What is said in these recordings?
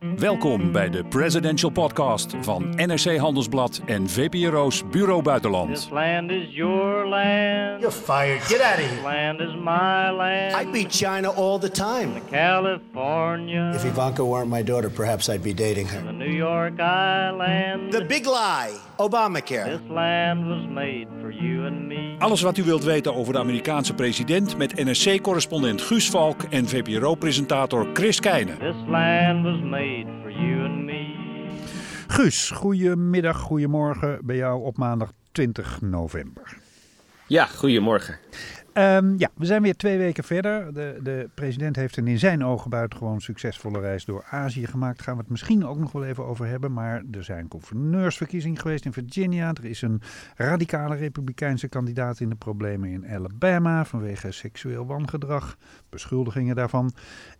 Welkom bij de Presidential Podcast van NRC Handelsblad en VPRO's Bureau Buitenland. This land is your land. You're fired. Get out of here. This land is my land. I beat China all the time. The California. If Ivanka weren't my daughter, perhaps I'd be dating her. The New York Island. The big lie Obamacare. This land was made for you and me. Alles wat u wilt weten over de Amerikaanse president met NRC-correspondent Guus Valk en VPRO-presentator Chris Keijnen. This land was made for you and me. Guus, goedemiddag, goedemorgen bij jou op maandag 20 november. Ja, goedemorgen. Ehm, ja, we zijn weer twee weken verder. De, de president heeft een in zijn ogen buitengewoon succesvolle reis door Azië gemaakt. Daar gaan we het misschien ook nog wel even over hebben. Maar er zijn gouverneursverkiezingen geweest in Virginia. Er is een radicale republikeinse kandidaat in de problemen in Alabama vanwege seksueel wangedrag. Beschuldigingen daarvan.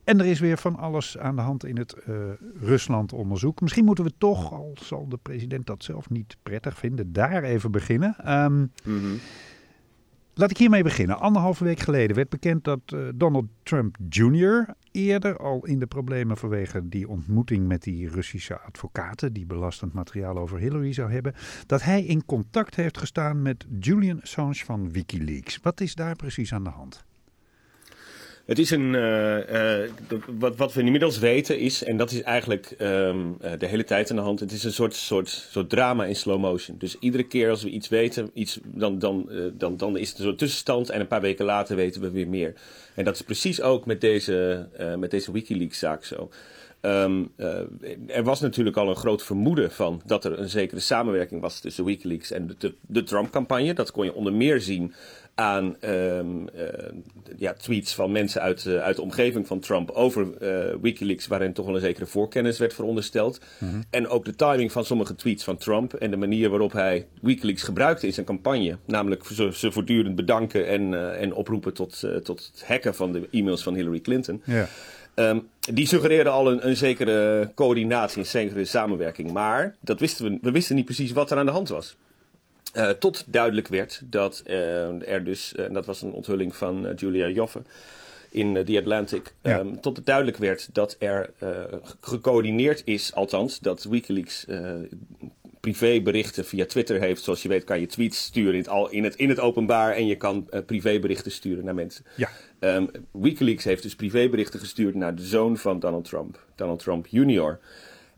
En er is weer van alles aan de hand in het eh, Rusland-onderzoek. Misschien moeten we toch, al zal de president dat zelf niet prettig vinden, daar even beginnen. Ehm, Laat ik hiermee beginnen. Anderhalve week geleden werd bekend dat eh, Donald Trump Jr. eerder al in de problemen vanwege die ontmoeting met die Russische advocaten, die belastend materiaal over Hillary zou hebben, dat hij in contact heeft gestaan met Julian Assange van Wikileaks. Wat is daar precies aan de hand? Het is een. eh, eh, wat, wat we inmiddels weten is, en dat is eigenlijk ehm, eh, de hele tijd aan de hand, het is een soort, soort, soort drama in slow motion. Dus iedere keer als we iets weten, iets, dan, dan, dan, dan is het een soort tussenstand en een paar weken later weten we weer meer. En dat is precies ook met deze, met deze Wikileaks-zaak zo. Ehm, eh, er was natuurlijk al een groot vermoeden van dat er een zekere samenwerking was tussen Wikileaks en de, de, de Trump-campagne. Dat kon je onder meer zien aan ehm, eh, ja, tweets van mensen uit, eh, uit de omgeving van Trump over eh, Wikileaks, waarin toch wel een zekere voorkennis werd verondersteld. En ook de timing van sommige tweets van Trump en de manier waarop hij Wikileaks gebruikte in zijn campagne. Namelijk ze, ze voortdurend bedanken en, en oproepen tot, tot het hacken van de e-mails van Hillary Clinton. Ehm, die suggereerde al een, een zekere coördinatie, een zekere samenwerking. Maar dat wisten we, we wisten niet precies wat er aan de hand was. Eh, tot duidelijk werd dat eh, er dus, en dat was een onthulling van eh, Julia Joffe in eh, The Atlantic, Ja. ehm, tot het duidelijk werd dat er eh, gecoördineerd is, althans, dat Wikileaks eh, privéberichten via Twitter heeft. Zoals je weet kan je tweets sturen in het, al, in het, in het openbaar en je kan eh, privéberichten sturen naar mensen. Ja. Ehm, Wikileaks heeft dus privéberichten gestuurd naar de zoon van Donald Trump, Donald Trump Jr.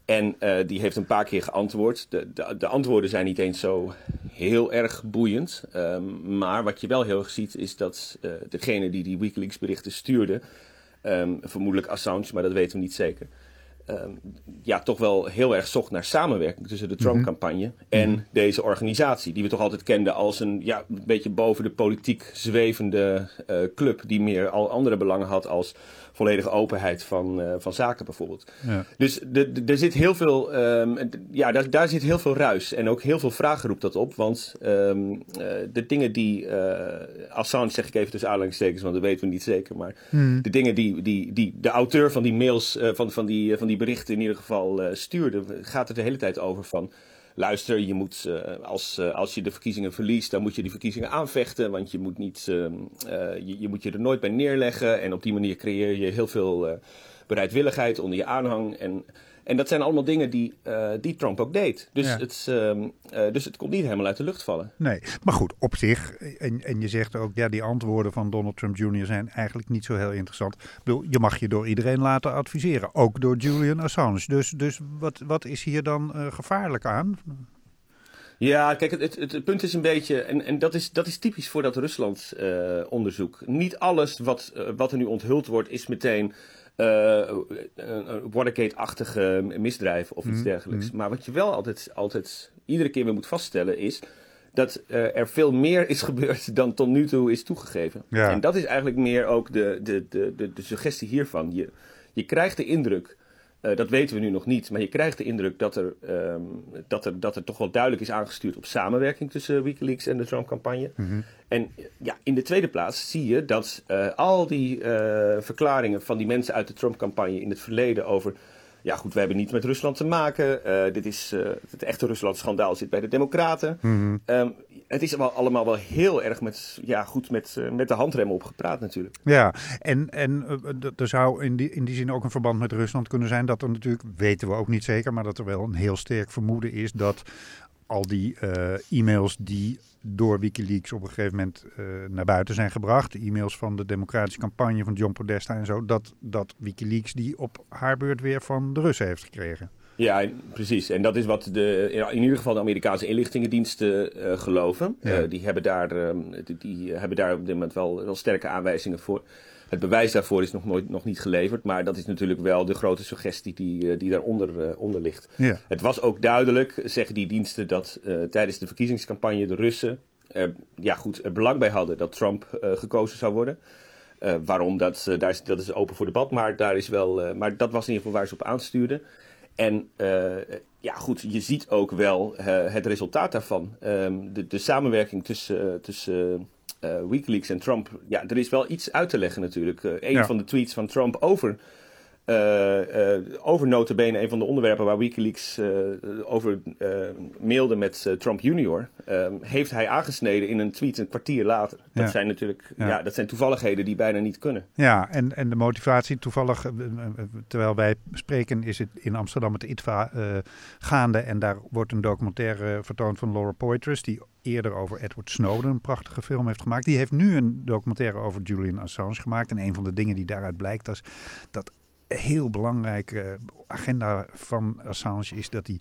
En eh, die heeft een paar keer geantwoord. De, de, de antwoorden zijn niet eens zo heel erg boeiend. Ehm, maar wat je wel heel erg ziet is dat eh, degene die die Wikileaks berichten stuurde, ehm, vermoedelijk Assange, maar dat weten we niet zeker. ehm, ja, toch wel heel erg zocht naar samenwerking tussen de Trump-campagne en deze organisatie. Die we toch altijd kenden als een ja, een beetje boven de politiek zwevende eh, club. Die meer al andere belangen had als volledige openheid van, eh, van zaken bijvoorbeeld. Ja. Dus er zit heel veel, d- ja, daar, daar zit heel veel ruis. En ook heel veel vragen roept dat op. Want ehm, eh, de dingen die eh, Assange, zeg ik even tussen aanhalingstekens, want dat weten we niet zeker. Maar de dingen die, die, die de auteur van die mails, van, van, die, van die berichten in ieder geval stuurde, gaat het de hele tijd over van. Luister, je moet, eh, als, eh, als je de verkiezingen verliest, dan moet je die verkiezingen aanvechten. Want je moet, niet, ehm, eh, je, je moet je er nooit bij neerleggen. En op die manier creëer je heel veel bereidwilligheid onder je aanhang. En, en dat zijn allemaal dingen die, eh, die Trump ook deed. Dus, Ja. het, ehm, eh, dus het komt niet helemaal uit de lucht vallen. Nee, maar goed, op zich. En, en je zegt ook, ja, die antwoorden van Donald Trump Jr. zijn eigenlijk niet zo heel interessant. Ik bedoel, je mag je door iedereen laten adviseren, ook door Julian Assange. Dus, dus wat, wat is hier dan eh, gevaarlijk aan? Ja, kijk, het, het, het punt is een beetje, en, en dat, is, dat is typisch voor dat Rusland-onderzoek. Niet alles wat, wat er nu onthuld wordt, is meteen een een Watergate-achtige misdrijf of iets dergelijks. Maar wat je wel altijd, altijd iedere keer weer moet vaststellen is dat eh, er veel meer is gebeurd dan tot nu toe is toegegeven. Ja. En dat is eigenlijk meer ook de, de, de, de, de suggestie hiervan. Je, je krijgt de indruk eh, dat weten we nu nog niet. Maar je krijgt de indruk dat er, ehm, dat, er, dat er toch wel duidelijk is aangestuurd op samenwerking tussen Wikileaks en de Trump-campagne. En ja, in de tweede plaats zie je dat eh, al die eh, verklaringen van die mensen uit de Trump-campagne in het verleden over ja goed, we hebben niet met Rusland te maken. Eh, dit is, eh, het echte Rusland-schandaal zit bij de Democraten. Mhm. Ehm, het is wel allemaal wel heel erg met, ja, goed met, eh, met de handrem opgepraat natuurlijk. Ja, en, en er zou in die, in die zin ook een verband met Rusland kunnen zijn dat er natuurlijk, weten we ook niet zeker, maar dat er wel een heel sterk vermoeden is dat die eh, e-mails die door Wikileaks op een gegeven moment eh, naar buiten zijn gebracht, de e-mails van de democratische campagne van John Podesta en zo, dat, dat Wikileaks die op haar beurt weer van de Russen heeft gekregen. Ja, precies. En dat is wat de, in ieder geval de Amerikaanse inlichtingendiensten eh, geloven. Ja. Die, hebben daar, ehm, die, die hebben daar op dit moment wel, wel sterke aanwijzingen voor. Het bewijs daarvoor is nog, nooit, nog niet geleverd, maar dat is natuurlijk wel de grote suggestie die, eh, die daaronder eh, onder ligt. Ja. Het was ook duidelijk, zeggen die diensten, dat eh, tijdens de verkiezingscampagne de Russen er, ja, goed, er belang bij hadden dat Trump gekozen zou worden. Waarom, dat, daar is, dat is open voor debat, maar, daar is wel, maar dat was in ieder geval waar ze op aanstuurden. En ja, goed, je ziet ook wel het resultaat daarvan. Ehm, de, de samenwerking tussen, tussen Wikileaks en Trump. Ja, er is wel iets uit te leggen natuurlijk. Eh, een Ja. van de tweets van Trump over eh, eh, over notabene een van de onderwerpen waar Wikileaks eh, over eh, mailde met eh, Trump junior, heeft hij aangesneden in een tweet een kwartier later. Dat Ja. zijn natuurlijk Ja. ja. dat zijn toevalligheden die bijna niet kunnen. Ja, en, en de motivatie, toevallig, eh, eh, eh, terwijl wij spreken, is het in Amsterdam het ITVA eh, gaande. En daar wordt een documentaire vertoond van Laura Poitras, die eerder over Edward Snowden een prachtige film heeft gemaakt. Die heeft nu een documentaire over Julian Assange gemaakt. En een van de dingen die daaruit blijkt, is dat heel belangrijke agenda van Assange is dat hij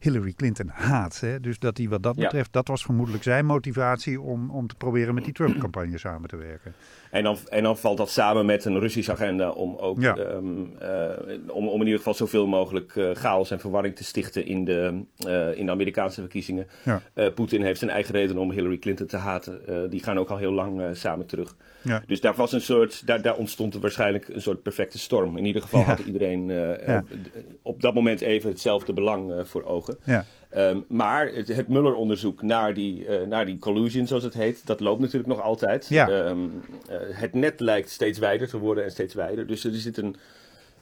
Hillary Clinton haat. Hè? Dus dat hij wat dat Ja. betreft, dat was vermoedelijk zijn motivatie om, om te proberen met die Trump-campagne samen te werken. En dan, en dan valt dat samen met een Russische agenda om ook Ja. ehm, eh, om, om in ieder geval zoveel mogelijk eh, chaos en verwarring te stichten in de, eh, in de Amerikaanse verkiezingen. Ja. Poetin heeft zijn eigen reden om Hillary Clinton te haten. Die gaan ook al heel lang samen terug. Ja. Dus daar, was een soort, daar, daar ontstond er waarschijnlijk een soort perfecte storm. In ieder geval had iedereen op dat moment even hetzelfde belang voor ogen. Ja. Ehm, maar het, het Mueller-onderzoek naar die, eh, naar die collusion, zoals het heet, dat loopt natuurlijk nog altijd. Ja. Ehm, eh, het net lijkt steeds wijder te worden en steeds wijder. Dus er zit een.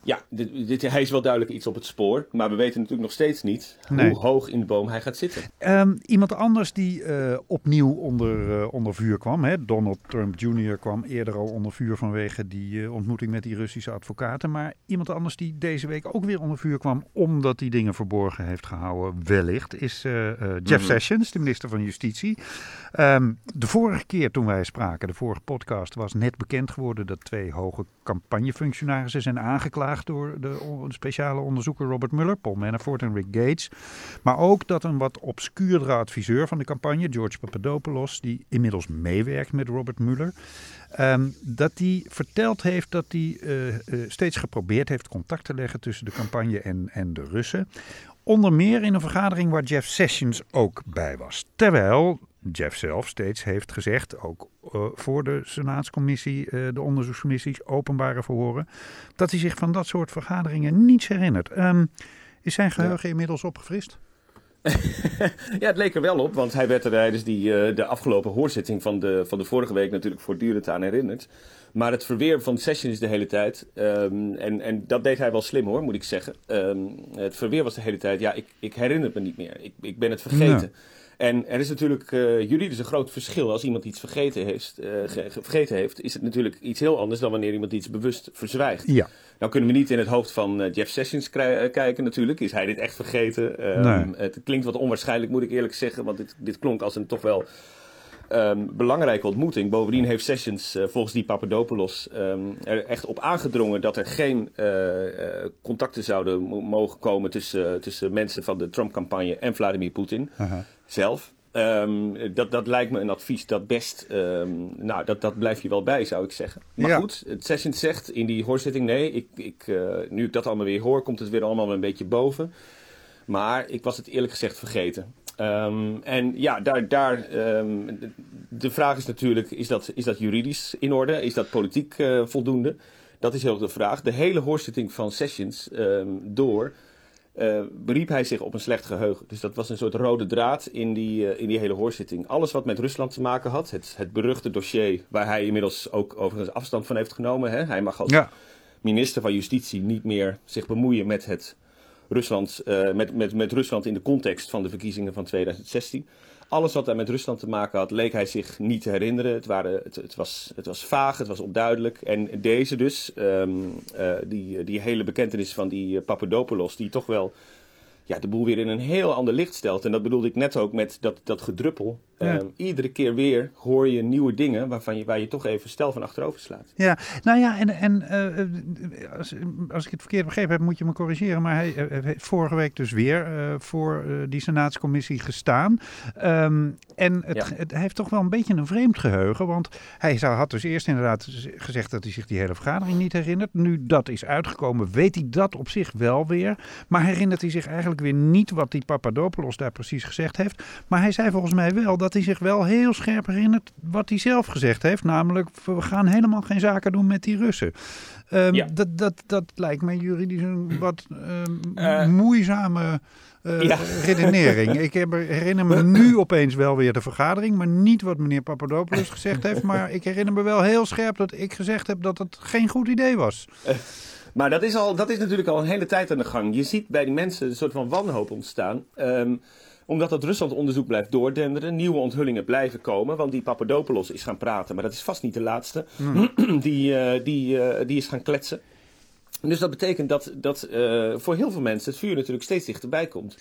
Ja, dit, dit, hij is wel duidelijk iets op het spoor. Maar we weten natuurlijk nog steeds niet Nee. hoe hoog in de boom hij gaat zitten. Ehm, iemand anders die eh, opnieuw onder, eh, onder vuur kwam. Hè? Donald Trump Jr. kwam eerder al onder vuur vanwege die eh, ontmoeting met die Russische advocaten. Maar iemand anders die deze week ook weer onder vuur kwam omdat hij dingen verborgen heeft gehouden, wellicht, is Jeff Mhm. Sessions, de minister van Justitie. Ehm, de vorige keer toen wij spraken, de vorige podcast, was net bekend geworden dat twee hoge campagnefunctionarissen zijn aangeklaagd door de speciale onderzoeker Robert Mueller, Paul Manafort en Rick Gates. Maar ook dat een wat obscuurdere adviseur van de campagne, George Papadopoulos, die inmiddels meewerkt met Robert Mueller, ehm, dat die verteld heeft dat hij eh, eh, steeds geprobeerd heeft contact te leggen tussen de campagne en, en de Russen. Onder meer in een vergadering waar Jeff Sessions ook bij was. Terwijl Jeff zelf steeds heeft gezegd, ook eh, voor de Senaatscommissie, eh, de onderzoekscommissies, openbare verhoren, dat hij zich van dat soort vergaderingen niets herinnert. Ehm, is zijn geheugen inmiddels opgefrist? Ja, het leek er wel op, want hij werd er tijdens die, eh, de afgelopen hoorzitting van de, van de vorige week natuurlijk voortdurend aan herinnerd. Maar het verweer van Sessions de hele tijd, ehm, en, en dat deed hij wel slim hoor, moet ik zeggen. Ehm, het verweer was de hele tijd, ja, ik, ik herinner het me niet meer. Ik, ik ben het vergeten. En er is natuurlijk eh juridisch een groot verschil. Als iemand iets vergeten heeft, eh, ge- ge- vergeten heeft, is het natuurlijk iets heel anders dan wanneer iemand iets bewust verzwijgt. Ja. Nou kunnen we niet in het hoofd van eh, Jeff Sessions kijken natuurlijk. Is hij dit echt vergeten? Ehm, Nee. Het klinkt wat onwaarschijnlijk, moet ik eerlijk zeggen. Want dit, dit klonk als een toch wel ehm, belangrijke ontmoeting. Bovendien heeft Sessions volgens die Papadopoulos ehm, er echt op aangedrongen... dat er geen contacten zouden mo- mogen komen tussen, tussen mensen van de Trump-campagne en Vladimir Poetin Aha. Zelf. Ehm, dat, dat lijkt me een advies dat best, ehm, nou, dat, dat blijf je wel bij, zou ik zeggen. Maar Ja. goed, het Sessions zegt in die hoorzitting, nee, ik, ik, eh, nu ik dat allemaal weer hoor, komt het weer allemaal een beetje boven. Maar ik was het eerlijk gezegd vergeten. Ehm, en ja, daar, daar, de, vraag is natuurlijk, is dat, is dat juridisch in orde? Is dat politiek eh, voldoende? Dat is heel de vraag. De hele hoorzitting van Sessions door eh, beriep hij zich op een slecht geheugen. Dus dat was een soort rode draad in die, eh, in die hele hoorzitting. Alles wat met Rusland te maken had, het, het beruchte dossier, waar hij inmiddels ook overigens afstand van heeft genomen. Hè? Hij mag als Ja. minister van Justitie niet meer zich bemoeien met het Rusland, eh, met, met, met Rusland in de context van de verkiezingen van 2016. Alles wat daar met Rusland te maken had, leek hij zich niet te herinneren. Het, waren, het, was, het was vaag, het was onduidelijk. En deze dus, ehm, eh, die, die hele bekentenis van die eh, Papadopoulos, die toch wel ja, de boel weer in een heel ander licht stelt. En dat bedoelde ik net ook met dat, dat gedruppel. Ja. Ehm, iedere keer weer hoor je nieuwe dingen waarvan je, waar je toch even stel van achterover slaat. Ja, nou ja, en, en eh, eh, als, als ik het verkeerd begrepen heb, moet je me corrigeren. Maar hij eh, heeft vorige week dus weer voor die Senaatscommissie gestaan. Ehm, en het, Ja. het, hij heeft toch wel een beetje een vreemd geheugen. Want hij zou, had dus eerst inderdaad gezegd dat hij zich die hele vergadering niet herinnert. Nu dat is uitgekomen, weet hij dat op zich wel weer. Maar herinnert hij zich eigenlijk weer niet wat die Papadopoulos daar precies gezegd heeft. Maar hij zei volgens mij wel dat hij zich wel heel scherp herinnert wat hij zelf gezegd heeft. Namelijk, we gaan helemaal geen zaken doen met die Russen. Ehm, Ja. dat, dat, dat lijkt mij juridisch een wat ehm, Eh, moeizame eh, ja. redenering. Ik heb, herinner me nu opeens wel weer de vergadering, maar niet wat meneer Papadopoulos gezegd heeft. Maar ik herinner me wel heel scherp dat ik gezegd heb dat het geen goed idee was. Maar dat is, al, dat is natuurlijk al een hele tijd aan de gang. Je ziet bij die mensen een soort van wanhoop ontstaan. Ehm, omdat dat Rusland-onderzoek blijft doordenderen. Nieuwe onthullingen blijven komen. Want die Papadopoulos is gaan praten. Maar dat is vast niet de laatste. Die, eh, die, eh, die is gaan kletsen. Dus dat betekent dat, dat eh, voor heel veel mensen het vuur natuurlijk steeds dichterbij komt.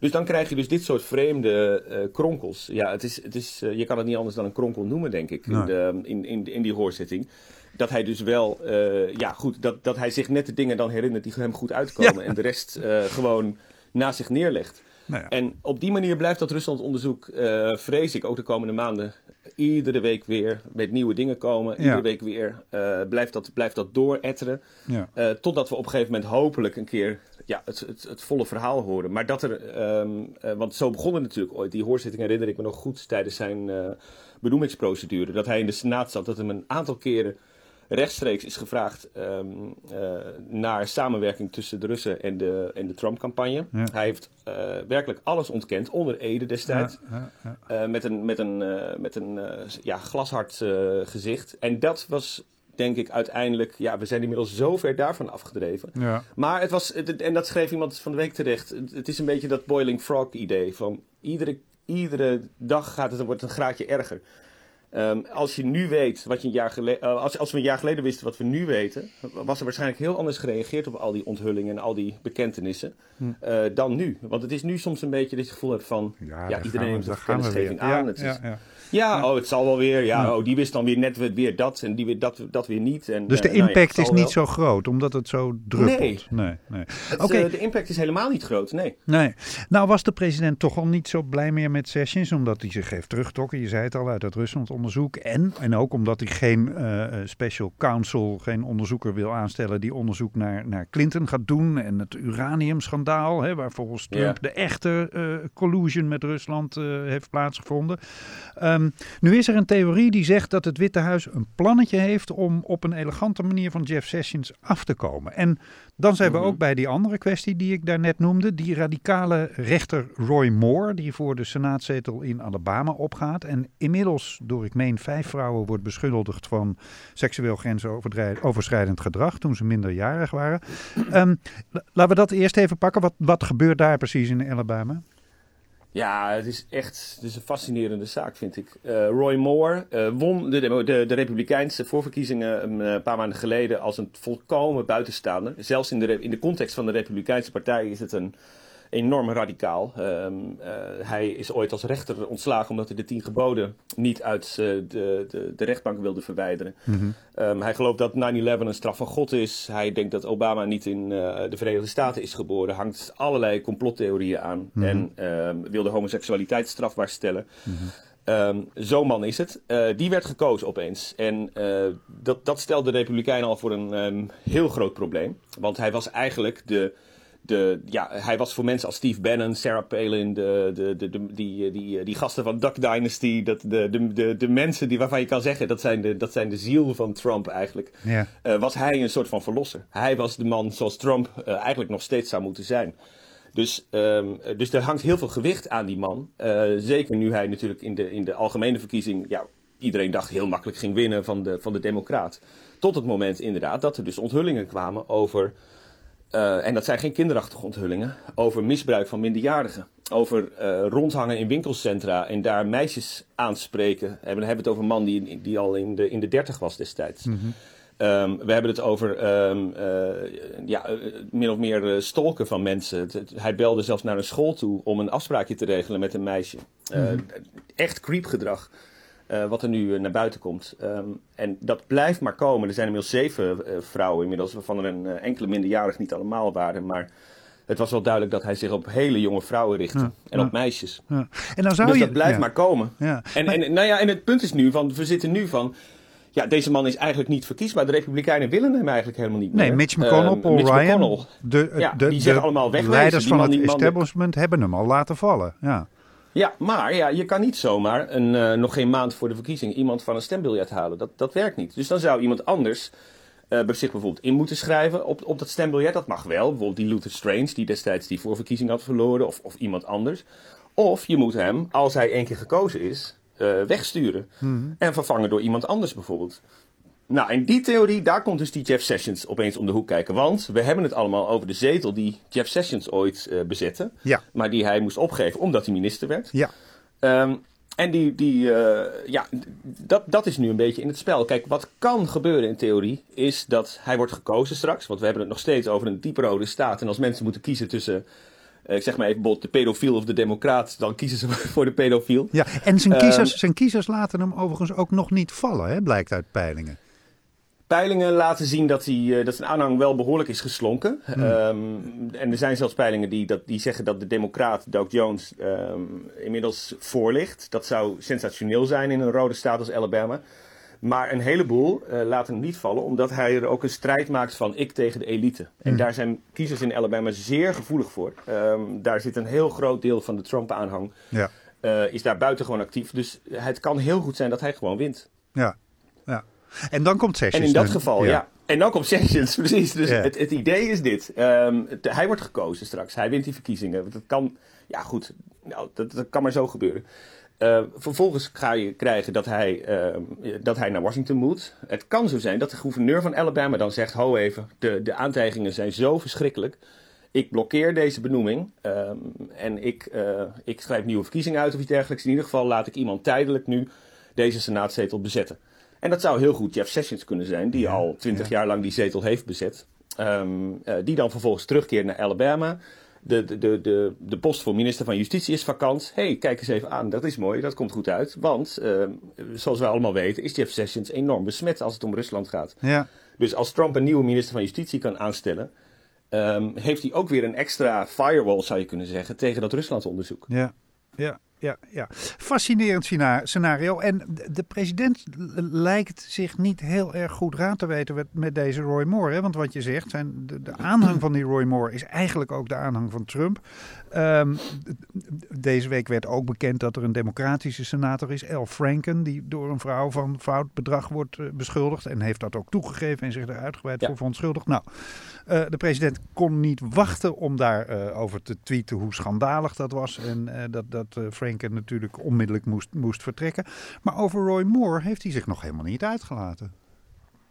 Dus dan krijg je dus dit soort vreemde kronkels. Ja, het is, het is, je kan het niet anders dan een kronkel noemen, denk ik, in, de, in, in, in die hoorzitting. Dat hij dus wel, eh, ja goed, dat, dat hij zich net de dingen dan herinnert die hem goed uitkomen. En de rest eh, gewoon naast zich neerlegt. Nou ja. En op die manier blijft dat Rusland-onderzoek, eh, vrees ik, ook de komende maanden iedere week weer met nieuwe dingen komen. Ja. Iedere week weer blijft, dat, blijft dat dooretteren. Ja. Totdat we op een gegeven moment hopelijk een keer ja, het, het, het volle verhaal horen. Maar dat er, ehm, eh, want zo begon het natuurlijk ooit. Die hoorzitting herinner ik me nog goed tijdens zijn benoemingsprocedure. Dat hij in de Senaat zat, dat hem een aantal keren rechtstreeks is gevraagd ehm, eh, naar samenwerking tussen de Russen en de, en de Trump-campagne. Ja. Hij heeft eh, werkelijk alles ontkend onder Ede destijds. Ja, ja, ja. Eh, met een, met een, met een ja, glashard gezicht. En dat was, denk ik, uiteindelijk... Ja, we zijn inmiddels zo ver daarvan afgedreven. Ja. Maar het was, en dat schreef iemand van de week terecht... het, het is een beetje dat boiling frog idee. Van iedere, iedere dag gaat het, wordt het een graadje erger. Ehm, als je nu weet wat je een jaar geleden... als, als we een jaar geleden wisten wat we nu weten... was er waarschijnlijk heel anders gereageerd op al die onthullingen... en al die bekentenissen eh, dan nu. Want het is nu soms een beetje dat je het gevoel hebt van... Ja, iedereen gaan we- neemt de daar gaan we kennisgeving aan. Ja, het is, ja, ja. ja, oh, het zal wel weer. Ja, oh, die wist dan weer net weer- dat en die weer dat, dat weer niet. En, Dus de eh, nou ja, impact is niet wel. zo groot, omdat het zo druppelt. Nee. nee, nee. Oké. eh, de impact is helemaal niet groot, nee. Nee. Nou was de president toch al niet zo blij meer met Sessions, omdat hij zich heeft teruggetrokken. Je zei het al, uit het Rusland-onderzoek. En, en ook omdat hij geen eh, eh, special counsel, geen onderzoeker wil aanstellen die onderzoek naar, naar Clinton gaat doen. En het uraniumschandaal, hè, waar volgens Trump de echte eh, collusion met Rusland heeft plaatsgevonden. Ehm, nu is er een theorie die zegt dat het Witte Huis een plannetje heeft om op een elegante manier van Jeff Sessions af te komen. En dan zijn we Mhm. ook bij die andere kwestie die ik daarnet noemde. Die radicale rechter Roy Moore, die voor de senaatzetel in Alabama opgaat. En inmiddels door, ik meen, vijf vrouwen wordt beschuldigd van seksueel grensoverschrijdend gedrag toen ze minderjarig waren. La- laten we dat eerst even pakken. Wat, wat gebeurt daar precies in Alabama? Ja, het is echt het is een fascinerende zaak, vind ik. Eh, Roy Moore eh, won de, de, de Republikeinse voorverkiezingen een eh, paar maanden geleden als een volkomen buitenstaander. Zelfs in de, in de context van de Republikeinse Partij is het een enorm radicaal. Ehm, eh, hij is ooit als rechter ontslagen omdat hij de tien geboden niet uit eh, de, de, de rechtbank wilde verwijderen. Ehm, hij gelooft dat 9-11 een straf van God is. Hij denkt dat Obama niet in eh, de Verenigde Staten is geboren. Hangt allerlei complottheorieën aan. En ehm, wil de homoseksualiteit strafbaar stellen. Ehm, Zo'n man is het. Die werd gekozen opeens. En dat, dat stelde de Republikeinen al voor een heel groot probleem. Want hij was eigenlijk de. De, ja, hij was voor mensen als Steve Bannon, Sarah Palin, de, de, de, de- die, die, die gasten van Duck Dynasty. Dat, de, de, de, de mensen die, waarvan je kan zeggen dat zijn de, dat zijn de ziel van Trump eigenlijk. Ja. eh, was hij een soort van verlosser. Hij was de man zoals Trump eh, eigenlijk nog steeds zou moeten zijn. Dus, ehm, dus er hangt heel veel gewicht aan die man. Eh, zeker nu hij natuurlijk in de, in de algemene verkiezing ja, iedereen dacht heel makkelijk ging winnen van de, van de Democraat. Tot het moment inderdaad dat er dus onthullingen kwamen over, eh, en dat zijn geen kinderachtige onthullingen, over misbruik van minderjarigen. Over eh, rondhangen in winkelcentra en daar meisjes aanspreken. En hebben we het over een man die, die al in de, in de dertig was destijds. Ehm, we hebben het over ehm, eh, ja, eh, min of meer eh, stalken van mensen. Het- het- hij belde zelfs naar een school toe om een afspraakje te regelen met een meisje. Eh, Echt creepgedrag. Eh, wat er nu eh, naar buiten komt. Ehm, en dat blijft maar komen. Er zijn inmiddels zeven eh, vrouwen inmiddels, waarvan er een enkele minderjarig niet allemaal waren. Maar het was wel duidelijk dat hij zich op hele jonge vrouwen richtte. Ja, en ja. op meisjes. Ja. En dan zou dus je... dat blijft maar komen. Ja. En, Maar- en, nou ja, en het punt is nu, van, we zitten nu van... Ja, deze man is eigenlijk niet verkiesbaar. De Republikeinen willen hem eigenlijk helemaal niet meer. Nee, Mitch McConnell, Ehm, Paul Mitch Ryan, McConnell. de, de, die zeggen de allemaal wegwezen. leiders Die van man- het man- establishment hebben hem al laten vallen. Ja. Ja, maar ja, je kan niet zomaar een, eh, nog geen maand voor de verkiezing iemand van een stembiljet halen. Dat, dat werkt niet. Dus dan zou iemand anders eh, zich bijvoorbeeld in moeten schrijven op, op dat stembiljet. Dat mag wel. Bijvoorbeeld die Luther Strange, die destijds die voorverkiezing had verloren. Of, of iemand anders. Of je moet hem, als hij één keer gekozen is, eh, wegsturen. En vervangen door iemand anders bijvoorbeeld. Nou, in die theorie, daar komt dus die Jeff Sessions opeens om de hoek kijken. Want we hebben het allemaal over de zetel die Jeff Sessions ooit eh, bezette. Ja. Maar die hij moest opgeven omdat hij minister werd. Ja. Ehm, en die, die eh, ja, dat, dat is nu een beetje in het spel. Kijk, wat kan gebeuren in theorie, is dat hij wordt gekozen straks. Want we hebben het nog steeds over een dieprode staat. En als mensen moeten kiezen tussen, eh, ik zeg maar even bijvoorbeeld de pedofiel of de democraat, dan kiezen ze voor de pedofiel. ja. En zijn Ehm, kiezers, zijn kiezers laten hem overigens ook nog niet vallen, hè, blijkt uit peilingen. Peilingen laten zien dat, eh, dat zijn aanhang wel behoorlijk is geslonken. Ehm, en er zijn zelfs peilingen die, dat, die zeggen dat de democraat Doug Jones ehm, inmiddels voor ligt. Dat zou sensationeel zijn in een rode staat als Alabama. Maar een heleboel eh, laten hem niet vallen, omdat hij er ook een strijd maakt van ik tegen de elite. En daar zijn kiezers in Alabama zeer gevoelig voor. Ehm, daar zit een heel groot deel van de Trump-aanhang, Ja. eh, is daar buitengewoon actief. Dus het kan heel goed zijn dat hij gewoon wint. Ja. En dan komt Sessions. En in dat geval, ja. En dan komt Sessions, precies. Dus Ja. het, het idee is dit. Ehm, het- hij wordt gekozen straks. Hij wint die verkiezingen. Dat kan, ja goed, nou, dat, dat kan maar zo gebeuren. Eh, vervolgens ga je krijgen dat hij, ehm, dat hij naar Washington moet. Het kan zo zijn dat de gouverneur van Alabama dan zegt... ho even, de, de aantijgingen zijn zo verschrikkelijk. Ik blokkeer deze benoeming ehm, en ik, eh, ik schrijf nieuwe verkiezingen uit of iets dergelijks. In ieder geval laat ik iemand tijdelijk nu deze senaatzetel bezetten. En dat zou heel goed Jeff Sessions kunnen zijn, die al twintig jaar lang die zetel heeft bezet. Ehm, eh, die dan vervolgens terugkeert naar Alabama. De, de, de, de, de post voor minister van Justitie is vakant. hey, kijk eens even aan, dat is mooi, dat komt goed uit. Want, ehm, zoals we allemaal weten, is Jeff Sessions enorm besmet als het om Rusland gaat. Ja. Dus als Trump een nieuwe minister van Justitie kan aanstellen, ehm, heeft hij ook weer een extra firewall, zou je kunnen zeggen, tegen dat Rusland-onderzoek. Ja, ja, ja, ja. Fascinerend scena- scenario. En de- de president lijkt zich niet heel erg goed raad te weten met, deze Roy Moore. Hè? Want wat je zegt, zijn de, de aanhang van die Roy Moore is eigenlijk ook de aanhang van Trump. Ehm, deze week werd ook bekend dat er een democratische senator is, Al Franken, die door een vrouw van fout bedrag wordt eh, beschuldigd. En heeft dat ook toegegeven en zich er uitgebreid Ja. voor verontschuldigd. Nou, eh, de president kon niet wachten om daarover over te tweeten hoe schandalig dat was. En eh, dat, dat eh, Franken natuurlijk onmiddellijk moest, moest vertrekken. Maar over Roy Moore heeft hij zich nog helemaal niet uitgelaten.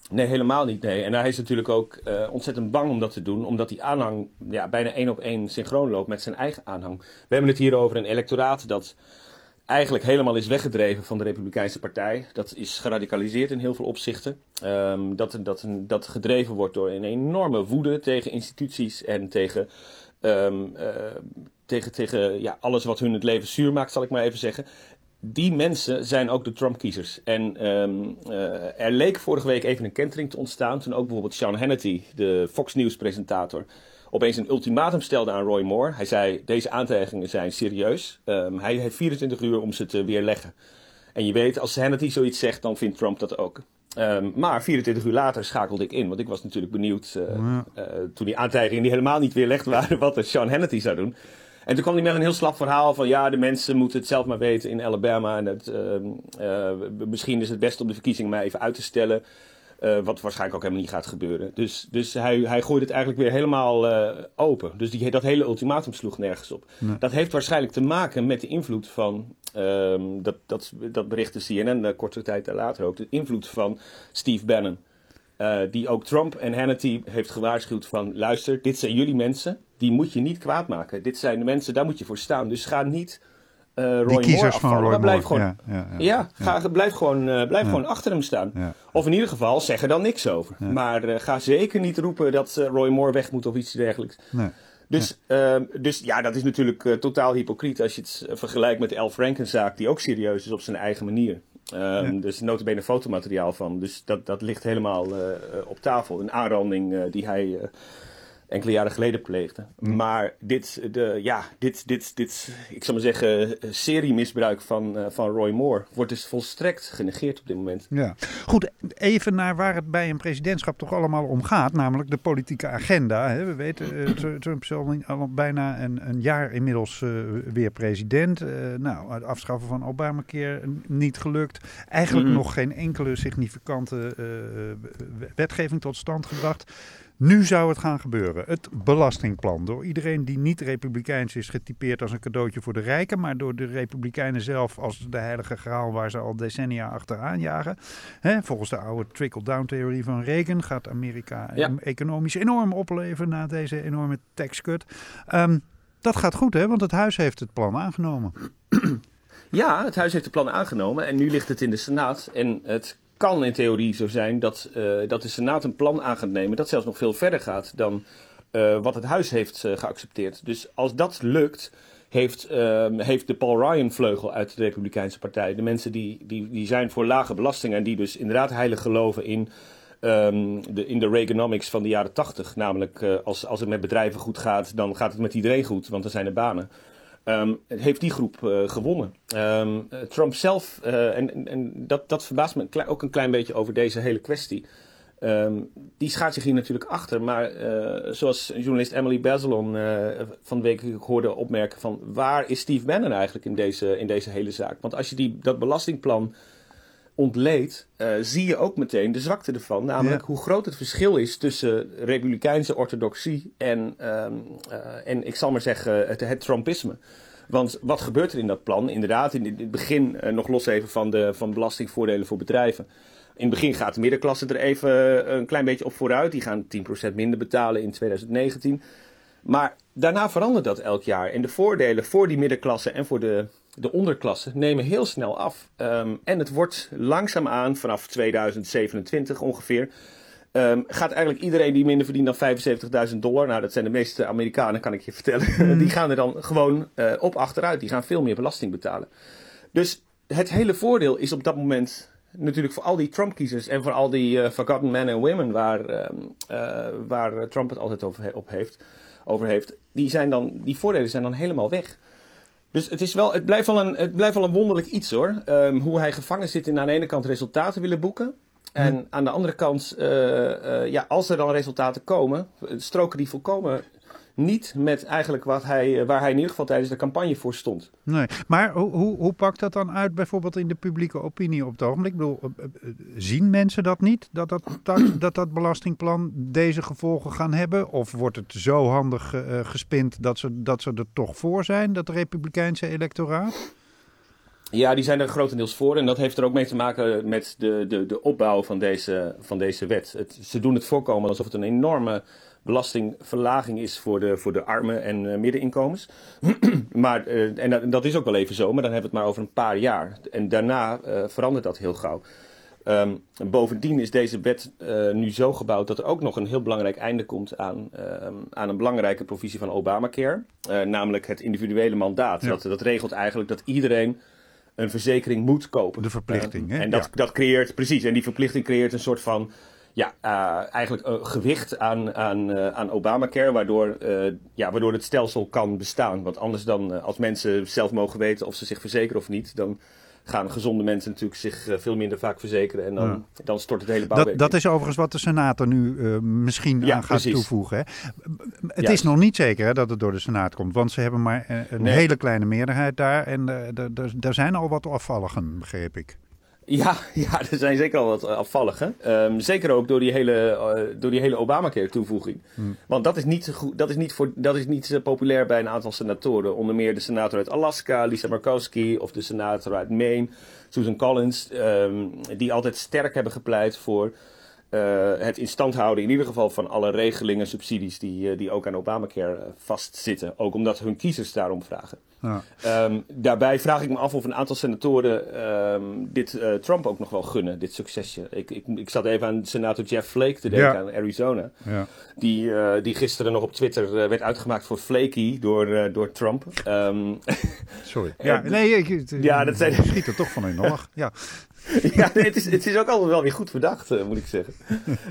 Nee, helemaal niet. Nee. En hij is natuurlijk ook eh, ontzettend bang om dat te doen, omdat die aanhang ja, bijna één op één synchroon loopt met zijn eigen aanhang. We hebben het hier over een electoraat dat eigenlijk helemaal is weggedreven van de Republikeinse Partij. Dat is geradicaliseerd in heel veel opzichten. Ehm, dat, dat, dat gedreven wordt door een enorme woede tegen instituties en tegen, eh, tegen, tegen ja, alles wat hun het leven zuur maakt, zal ik maar even zeggen die mensen zijn ook de Trump-kiezers. En ehm, eh, er leek vorige week even een kentering te ontstaan. Toen ook bijvoorbeeld Sean Hannity, de Fox News-presentator, opeens een ultimatum stelde aan Roy Moore. Hij zei: Deze aantijgingen zijn serieus. Ehm, hij heeft 24 uur om ze te weerleggen. En je weet, als Hannity zoiets zegt, dan vindt Trump dat ook. Ehm, maar 24 uur later schakelde ik in, want ik was natuurlijk benieuwd eh, eh, toen die aantijgingen die helemaal niet weerlegd waren, wat Sean Hannity zou doen. En toen kwam hij met een heel slap verhaal van ja, de mensen moeten het zelf maar weten in Alabama. En het, ehm, eh, misschien is het best om de verkiezingen maar even uit te stellen. Eh, wat waarschijnlijk ook helemaal niet gaat gebeuren. Dus, dus hij, hij gooit het eigenlijk weer helemaal eh, open. Dus die, dat hele ultimatum sloeg nergens op. Dat heeft waarschijnlijk te maken met de invloed van. ehm, dat, dat, dat berichtte CNN uh, korte tijd later ook. De invloed van Steve Bannon. Die ook Trump en Hannity heeft gewaarschuwd van... luister, dit zijn jullie mensen. Die moet je niet kwaad maken. Dit zijn de mensen, daar moet je voor staan. Dus ga niet eh Roy Die Moore kiezers van afvallen, Roy maar blijf Moore. gewoon... Ja, ja, ja. Ja, ga, blijf, gewoon, eh, blijf gewoon achter hem staan. Of in ieder geval, zeg er dan niks over. Maar eh, ga zeker niet roepen dat Roy Moore weg moet of iets dergelijks. Nee. Dus, ehm, dus ja, dat is natuurlijk totaal hypocriet als je het vergelijkt met de Al Franken-zaak, die ook serieus is op zijn eigen manier. Ehm Dus notabene fotomateriaal van. Dus dat, dat ligt helemaal op tafel. Een aanranding die hij enkele jaren geleden pleegde. Maar dit, de, ja, dit, dit, dit, ik zou maar zeggen, eh, seriemisbruik van, eh, van Roy Moore wordt dus volstrekt genegeerd op dit moment. Ja. Goed, even naar waar het bij een presidentschap toch allemaal om gaat, namelijk de politieke agenda. Hè. We weten, eh, Tr- Trump is al, bijna een, een jaar inmiddels eh, weer president. Eh, nou, het afschaffen van Obamacare niet gelukt. Eigenlijk Mhm. nog geen enkele significante eh, wetgeving tot stand gebracht. Nu zou het gaan gebeuren. Het belastingplan. Door iedereen die niet republikeins is getypeerd als een cadeautje voor de rijken. Maar door de republikeinen zelf als de heilige graal waar ze al decennia achteraan jagen. Volgens de oude trickle-down theorie van Reagan gaat Amerika Ja. economisch enorm opleveren na deze enorme tax cut. Ehm, dat gaat goed hè, want het huis heeft het plan aangenomen. Ja, het huis heeft de plannen aangenomen en nu ligt het in de Senaat. En het kan in theorie zo zijn dat, eh, dat de Senaat een plan aan nemen dat zelfs nog veel verder gaat dan eh, wat het huis heeft eh, geaccepteerd. Dus als dat lukt, heeft, ehm, heeft de Paul Ryan vleugel uit de Republikeinse Partij, de mensen die, die, die zijn voor lage belastingen en die dus inderdaad heilig geloven in ehm, de, in de Reaganomics van de jaren 80. Namelijk, als, als het met bedrijven goed gaat, dan gaat het met iedereen goed, want er zijn er banen. Ehm, heeft die groep eh, gewonnen. Ehm, eh, Trump zelf, eh, en, en- dat, dat verbaast me ook een klein beetje over deze hele kwestie. Ehm, die schaart zich hier natuurlijk achter, maar eh, zoals journalist Emily Bazelon van de week hoorde opmerken van waar is Steve Bannon eigenlijk in deze, in deze hele zaak? Want als je die, dat belastingplan ontleedt, eh, zie je ook meteen de zwakte ervan. Namelijk Ja. hoe groot het verschil is tussen republikeinse orthodoxie en, ehm, eh, en ik zal maar zeggen, het, het Trumpisme. Want wat gebeurt er in dat plan? Inderdaad, in het begin, eh, nog los even van de van belastingvoordelen voor bedrijven. In het begin gaat de middenklasse er even een klein beetje op vooruit. Die gaan 10% minder betalen in 2019. Maar daarna verandert dat elk jaar. En de voordelen voor die middenklasse en voor de, de onderklasse nemen heel snel af. Ehm, en het wordt langzaamaan, vanaf 2027 ongeveer, ehm, gaat eigenlijk iedereen die minder verdient dan 75.000 dollar, nou dat zijn de meeste Amerikanen kan ik je vertellen, die gaan er dan gewoon eh, op achteruit. Die gaan veel meer belasting betalen. Dus het hele voordeel is op dat moment natuurlijk voor al die Trump-kiezers en voor al die eh, forgotten men en women waar, ehm, eh, waar Trump het altijd over, op heeft, over heeft, die, zijn dan, die voordelen zijn dan helemaal weg. Dus het, is wel, het, blijft wel een, het blijft wel een wonderlijk iets hoor. Ehm, hoe hij gevangen zit in aan de ene kant resultaten willen boeken. En aan de andere kant, eh, eh, ja, als er dan resultaten komen, stroken die volkomen niet met eigenlijk wat hij, eh, waar hij in ieder geval tijdens de campagne voor stond. Nee, maar hoe, hoe, hoe pakt dat dan uit bijvoorbeeld in de publieke opinie op het ogenblik? Ik bedoel, eh, eh, zien mensen dat niet, dat dat, dat, dat, dat belastingplan deze gevolgen gaan hebben? Of wordt het zo handig gespind dat ze, dat ze er toch voor zijn, dat republikeinse electoraat? Ja, die zijn er grotendeels voor. En dat heeft er ook mee te maken met de, de, de opbouw van deze, van deze wet. Het, ze doen het voorkomen alsof het een enorme belastingverlaging is voor de, voor de armen en eh, middeninkomens. maar, eh, en dat, dat is ook wel even zo, maar dan hebben we het maar over een paar jaar. En daarna eh, verandert dat heel gauw. Ehm, bovendien is deze wet nu zo gebouwd dat er ook nog een heel belangrijk einde komt aan, ehm, aan een belangrijke provisie van Obamacare. Eh, namelijk het individuele mandaat. Ja. Dat, dat regelt eigenlijk dat iedereen een verzekering moet kopen. De verplichting, Eh, hè? En dat, Ja. dat creëert, precies, en die verplichting creëert een soort van, ja, eh, eigenlijk een gewicht aan, aan, eh, aan Obamacare, waardoor, eh, ja, waardoor het stelsel kan bestaan. Want anders dan, eh, als mensen zelf mogen weten of ze zich verzekeren of niet, dan gaan gezonde mensen natuurlijk zich eh, veel minder vaak verzekeren en dan, dan stort het hele bouwwerk. Dat, dat is overigens wat de Senaat er nu eh, misschien Ja, aan gaat precies. toevoegen. Hè. Het is nog niet zeker hè, dat het door de Senaat komt, want ze hebben maar eh, een Nee. hele kleine meerderheid daar. En eh, daar zijn al wat afvalligen, begreep ik. Ja, ja, er zijn zeker al wat eh, afvalligen. Ehm, zeker ook door die hele, eh, door die hele Obamacare-toevoeging. Want dat is niet, goed, dat is niet, voor, dat is niet eh, populair bij een aantal senatoren. Onder meer de senator uit Alaska, Lisa Murkowski, of de senator uit Maine, Susan Collins. ehm, die altijd sterk hebben gepleit voor het in stand houden, in ieder geval van alle regelingen, subsidies die, die ook aan Obamacare vastzitten. Ook omdat hun kiezers daarom vragen. Ja. Ehm, daarbij vraag ik me af of een aantal senatoren ehm, dit eh, Trump ook nog wel gunnen, dit succesje. Ik, ik, ik zat even aan senator Jeff Flake te denken Ja. aan Arizona. Ja. Die, eh, die gisteren nog op Twitter eh, werd uitgemaakt voor flaky door, door Trump. Ehm, Sorry. Ja, nee, ik, Ja, dat zijn- schiet er toch van in de lach. Ja. ja, het, is, het is ook altijd wel weer goed verdacht, eh, moet ik zeggen.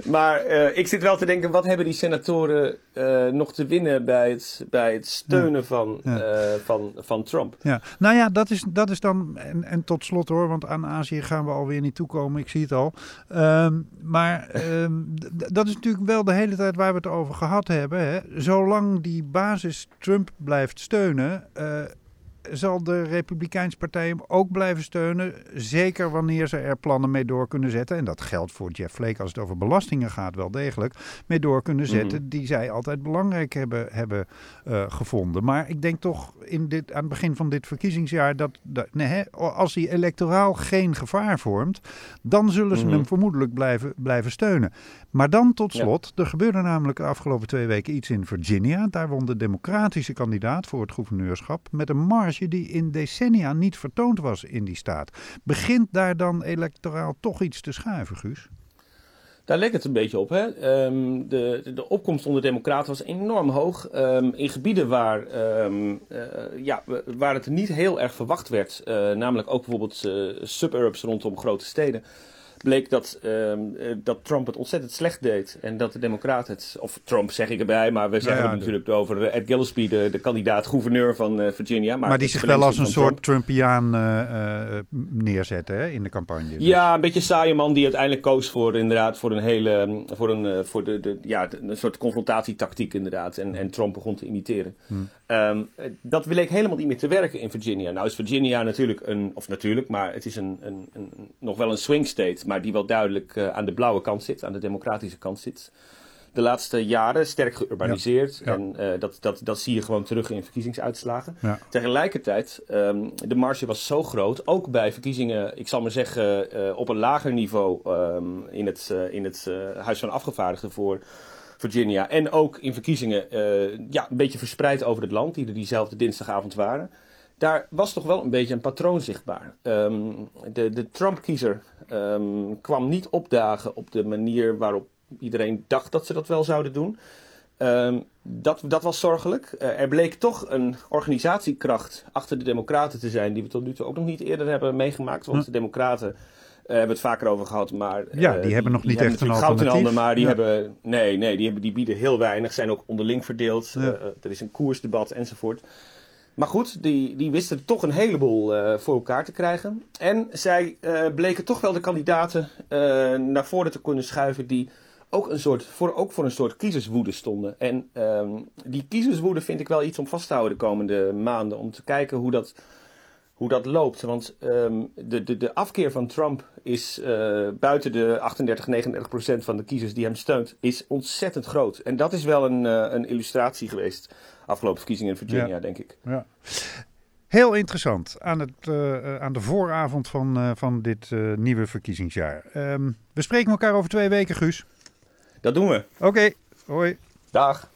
Maar eh, ik zit wel te denken, wat hebben die senatoren eh, nog te winnen bij het, bij het steunen van, Ja. van, van Trump? Ja, nou ja, dat is, dat is dan. En, en tot slot hoor, want aan Azië gaan we alweer niet toekomen. Ik zie het al. Ehm, maar ehm, dat is natuurlijk wel de hele tijd waar we het over gehad hebben. Hè. Zolang die basis Trump blijft steunen. Zal de Republikeinse Partij hem ook blijven steunen. Zeker wanneer ze er plannen mee door kunnen zetten. En dat geldt voor Jeff Flake als het over belastingen gaat wel degelijk. Mee door kunnen zetten die zij altijd belangrijk hebben, hebben eh, gevonden. Maar ik denk toch in dit, aan het begin van dit verkiezingsjaar dat, dat nee, hè, als hij electoraal geen gevaar vormt, dan zullen ze Mhm. hem vermoedelijk blijven, blijven steunen. Maar dan tot Ja. slot, er gebeurde namelijk de afgelopen twee weken iets in Virginia. Daar won de democratische kandidaat voor het gouverneurschap met een marge die in decennia niet vertoond was in die staat. Begint daar dan electoraal toch iets te schuiven, Guus? Daar leek het een beetje op. Hè? Ehm, de, de, opkomst onder Democraten was enorm hoog. Ehm, in gebieden waar, ehm, eh, ja, waar het niet heel erg verwacht werd, eh, namelijk ook bijvoorbeeld eh, suburbs rondom grote steden, bleek dat, ehm, eh, dat Trump het ontzettend slecht deed. En dat de Democraten het, of Trump zeg ik erbij, maar we zeggen ja, het de- natuurlijk over Ed Gillespie, de, de kandidaat-gouverneur van eh, Virginia. Maar, Maar, die zich wel als een soort Trump. Trumpiaan eh, neerzetten hè, in de campagne. Dus- Ja, een beetje saaie man die uiteindelijk koos voor inderdaad voor een hele voor een voor de, de ja een soort confrontatietactiek inderdaad en, en Trump begon te imiteren. Ehm, eh, dat bleek helemaal niet meer te werken in Virginia. Nou is Virginia natuurlijk een of natuurlijk, maar het is een, een, een nog wel een swing state, maar die wel duidelijk eh, aan de blauwe kant zit, aan de democratische kant zit. De laatste jaren sterk geurbaniseerd Ja, ja. en eh, dat, dat, dat zie je gewoon terug in verkiezingsuitslagen. Ja. Tegelijkertijd, ehm, de marge was zo groot, ook bij verkiezingen, ik zal maar zeggen, eh, op een lager niveau ehm, in het, in het Huis van Afgevaardigden voor Virginia. En ook in verkiezingen, ja, een beetje verspreid over het land, die er diezelfde dinsdagavond waren. Daar was toch wel een beetje een patroon zichtbaar. Ehm, de de Trump-kiezer ehm, kwam niet opdagen op de manier waarop iedereen dacht dat ze dat wel zouden doen. Ehm, dat, dat was zorgelijk. Eh, er bleek toch een organisatiekracht achter de Democraten te zijn, die we tot nu toe ook nog niet eerder hebben meegemaakt. Want de Democraten eh, hebben het vaker over gehad, maar. Ja, eh, die hebben nog niet echt een goud in alternatief. handen, maar die Ja. hebben. Nee, nee die, hebben, die bieden heel weinig, zijn ook onderling verdeeld. Ja. Er is een koersdebat enzovoort. Maar goed, die, die wisten toch een heleboel eh, voor elkaar te krijgen. En zij eh, bleken toch wel de kandidaten eh, naar voren te kunnen schuiven die ook, een soort, voor, ook voor een soort kiezerswoede stonden. En ehm, die kiezerswoede vind ik wel iets om vast te houden de komende maanden. Om te kijken hoe dat, hoe dat loopt. Want ehm, de, de, de afkeer van Trump is buiten de 38, 39 procent van de kiezers die hem steunt, is ontzettend groot. En dat is wel een, een illustratie geweest afgelopen verkiezingen in Virginia, Ja. denk ik. Ja. Heel interessant aan, het, eh, eh, aan de vooravond van, eh, van dit nieuwe verkiezingsjaar. Ehm, we spreken elkaar over twee weken, Guus. Dat doen we. Oké, hoi. Dag.